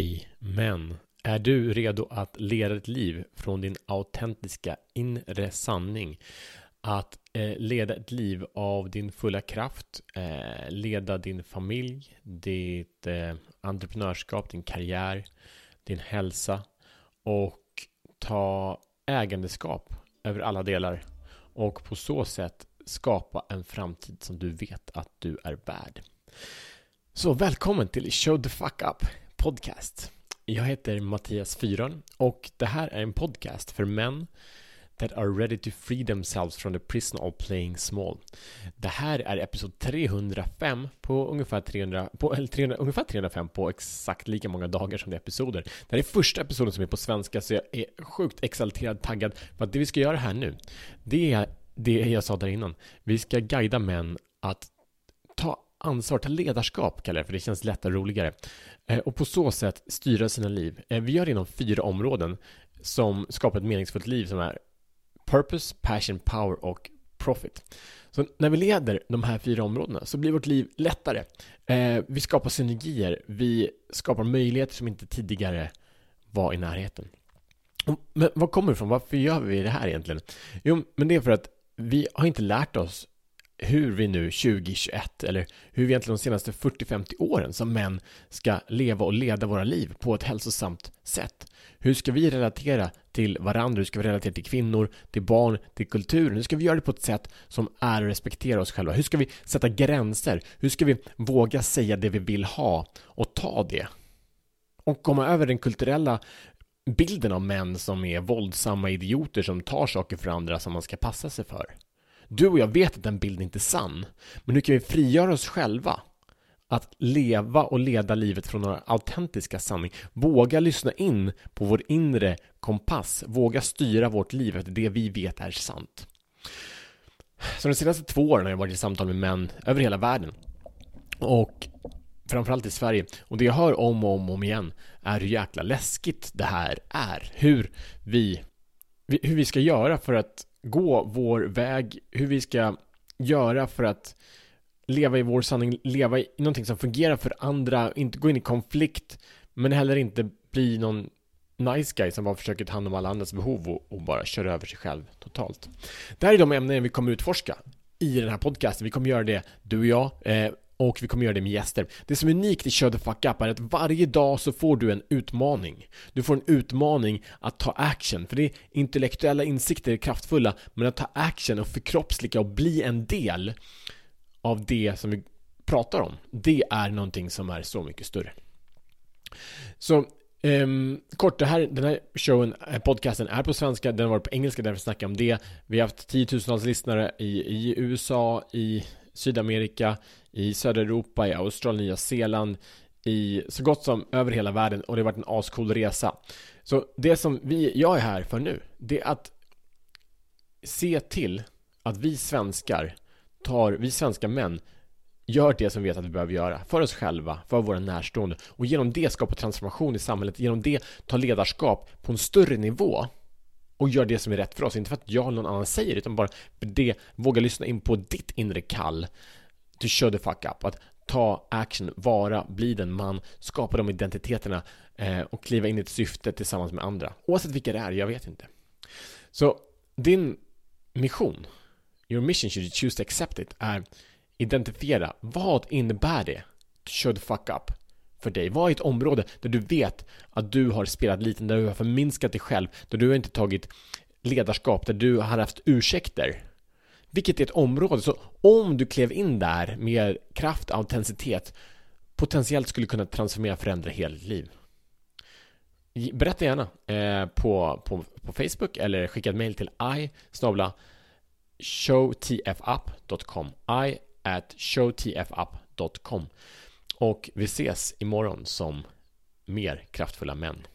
Hej, men är du redo att leda ditt liv från din autentiska inre sanning? Att eh, leda ett liv av din fulla kraft, eh, leda din familj, ditt eh, entreprenörskap, din karriär, din hälsa och ta ägandeskap över alla delar och på så sätt skapa en framtid som du vet att du är värd. Så välkommen till Show the Fuck Up Podcast. Jag heter Mattias Fyron och det här är en podcast för män that are ready to free themselves from the prison of playing small. Det här är episod 305 på ungefär 300, på, eller 300, ungefär 305 på exakt lika många dagar som det är episoder. Det här är första episoden som är på svenska så jag är sjukt exalterad, taggad för att det vi ska göra här nu det är det jag sa där innan. Vi ska guida män att ta ansvar, ta ledarskap kallar jag det för det känns lättare och roligare. Eh, och på så sätt styra sina liv. Eh, vi gör det inom fyra områden som skapar ett meningsfullt liv som är Purpose, Passion, Power och Profit. Så när vi leder de här fyra områdena så blir vårt liv lättare. Eh, vi skapar synergier, vi skapar möjligheter som inte tidigare var i närheten. Men var kommer det ifrån? Varför gör vi det här egentligen? Jo, men det är för att vi har inte lärt oss hur vi nu 2021 eller hur vi egentligen de senaste 40-50 åren som män ska leva och leda våra liv på ett hälsosamt sätt. Hur ska vi relatera till varandra? Hur ska vi relatera till kvinnor, till barn, till kulturen? Hur ska vi göra det på ett sätt som är att respektera oss själva? Hur ska vi sätta gränser? Hur ska vi våga säga det vi vill ha och ta det? Och komma över den kulturella bilden av män som är våldsamma idioter som tar saker för andra som man ska passa sig för. Du och jag vet att den bilden inte är sann. Men hur kan vi frigöra oss själva? Att leva och leda livet från några autentiska sanning. Våga lyssna in på vår inre kompass. Våga styra vårt liv efter det vi vet är sant. Så de senaste två åren har jag varit i samtal med män över hela världen. Och framförallt i Sverige. Och det jag hör om och om, och om igen är hur jäkla läskigt det här är. Hur vi, hur vi ska göra för att gå vår väg, hur vi ska göra för att leva i vår sanning, leva i någonting som fungerar för andra, inte gå in i konflikt, men heller inte bli någon nice guy som bara försöker ta hand om alla andras behov och, och bara köra över sig själv totalt. Det här är de ämnen vi kommer utforska i den här podcasten. Vi kommer göra det, du och jag, eh, och vi kommer göra det med gäster. Det som är unikt i Show the Fuck Up är att varje dag så får du en utmaning. Du får en utmaning att ta action, för det är intellektuella insikter är kraftfulla, men att ta action och förkroppsliga och bli en del av det som vi pratar om, det är någonting som är så mycket större. Så Um, kort, det här, den här showen, eh, podcasten är på svenska, den har varit på engelska därför snackar jag om det. Vi har haft tiotusentals lyssnare i, i USA, i Sydamerika, i södra Europa, i Australien, Nya Zeeland, i så gott som över hela världen och det har varit en ascool resa. Så det som vi, jag är här för nu, det är att se till att vi svenskar tar, vi svenska män gör det som vi vet att vi behöver göra för oss själva, för våra närstående och genom det skapa transformation i samhället, genom det ta ledarskap på en större nivå och gör det som är rätt för oss, inte för att jag eller någon annan säger utan bara det, våga lyssna in på ditt inre kall to show the fuck up, att ta action, vara, bli den man, skapa de identiteterna eh, och kliva in i ett syfte tillsammans med andra. Oavsett vilka det är, jag vet inte. Så din mission, your mission should you choose to accept it, är identifiera vad innebär det to show the fuck up för dig? Vad är ett område där du vet att du har spelat liten, där du har förminskat dig själv, där du har inte tagit ledarskap, där du har haft ursäkter vilket är ett område, så om du klev in där med kraft och autenticitet potentiellt skulle kunna transformera och förändra hela ditt liv. Berätta gärna eh, på, på, på Facebook eller skicka ett mail till i showtfup.com i at showtfup.com och vi ses imorgon som mer kraftfulla män.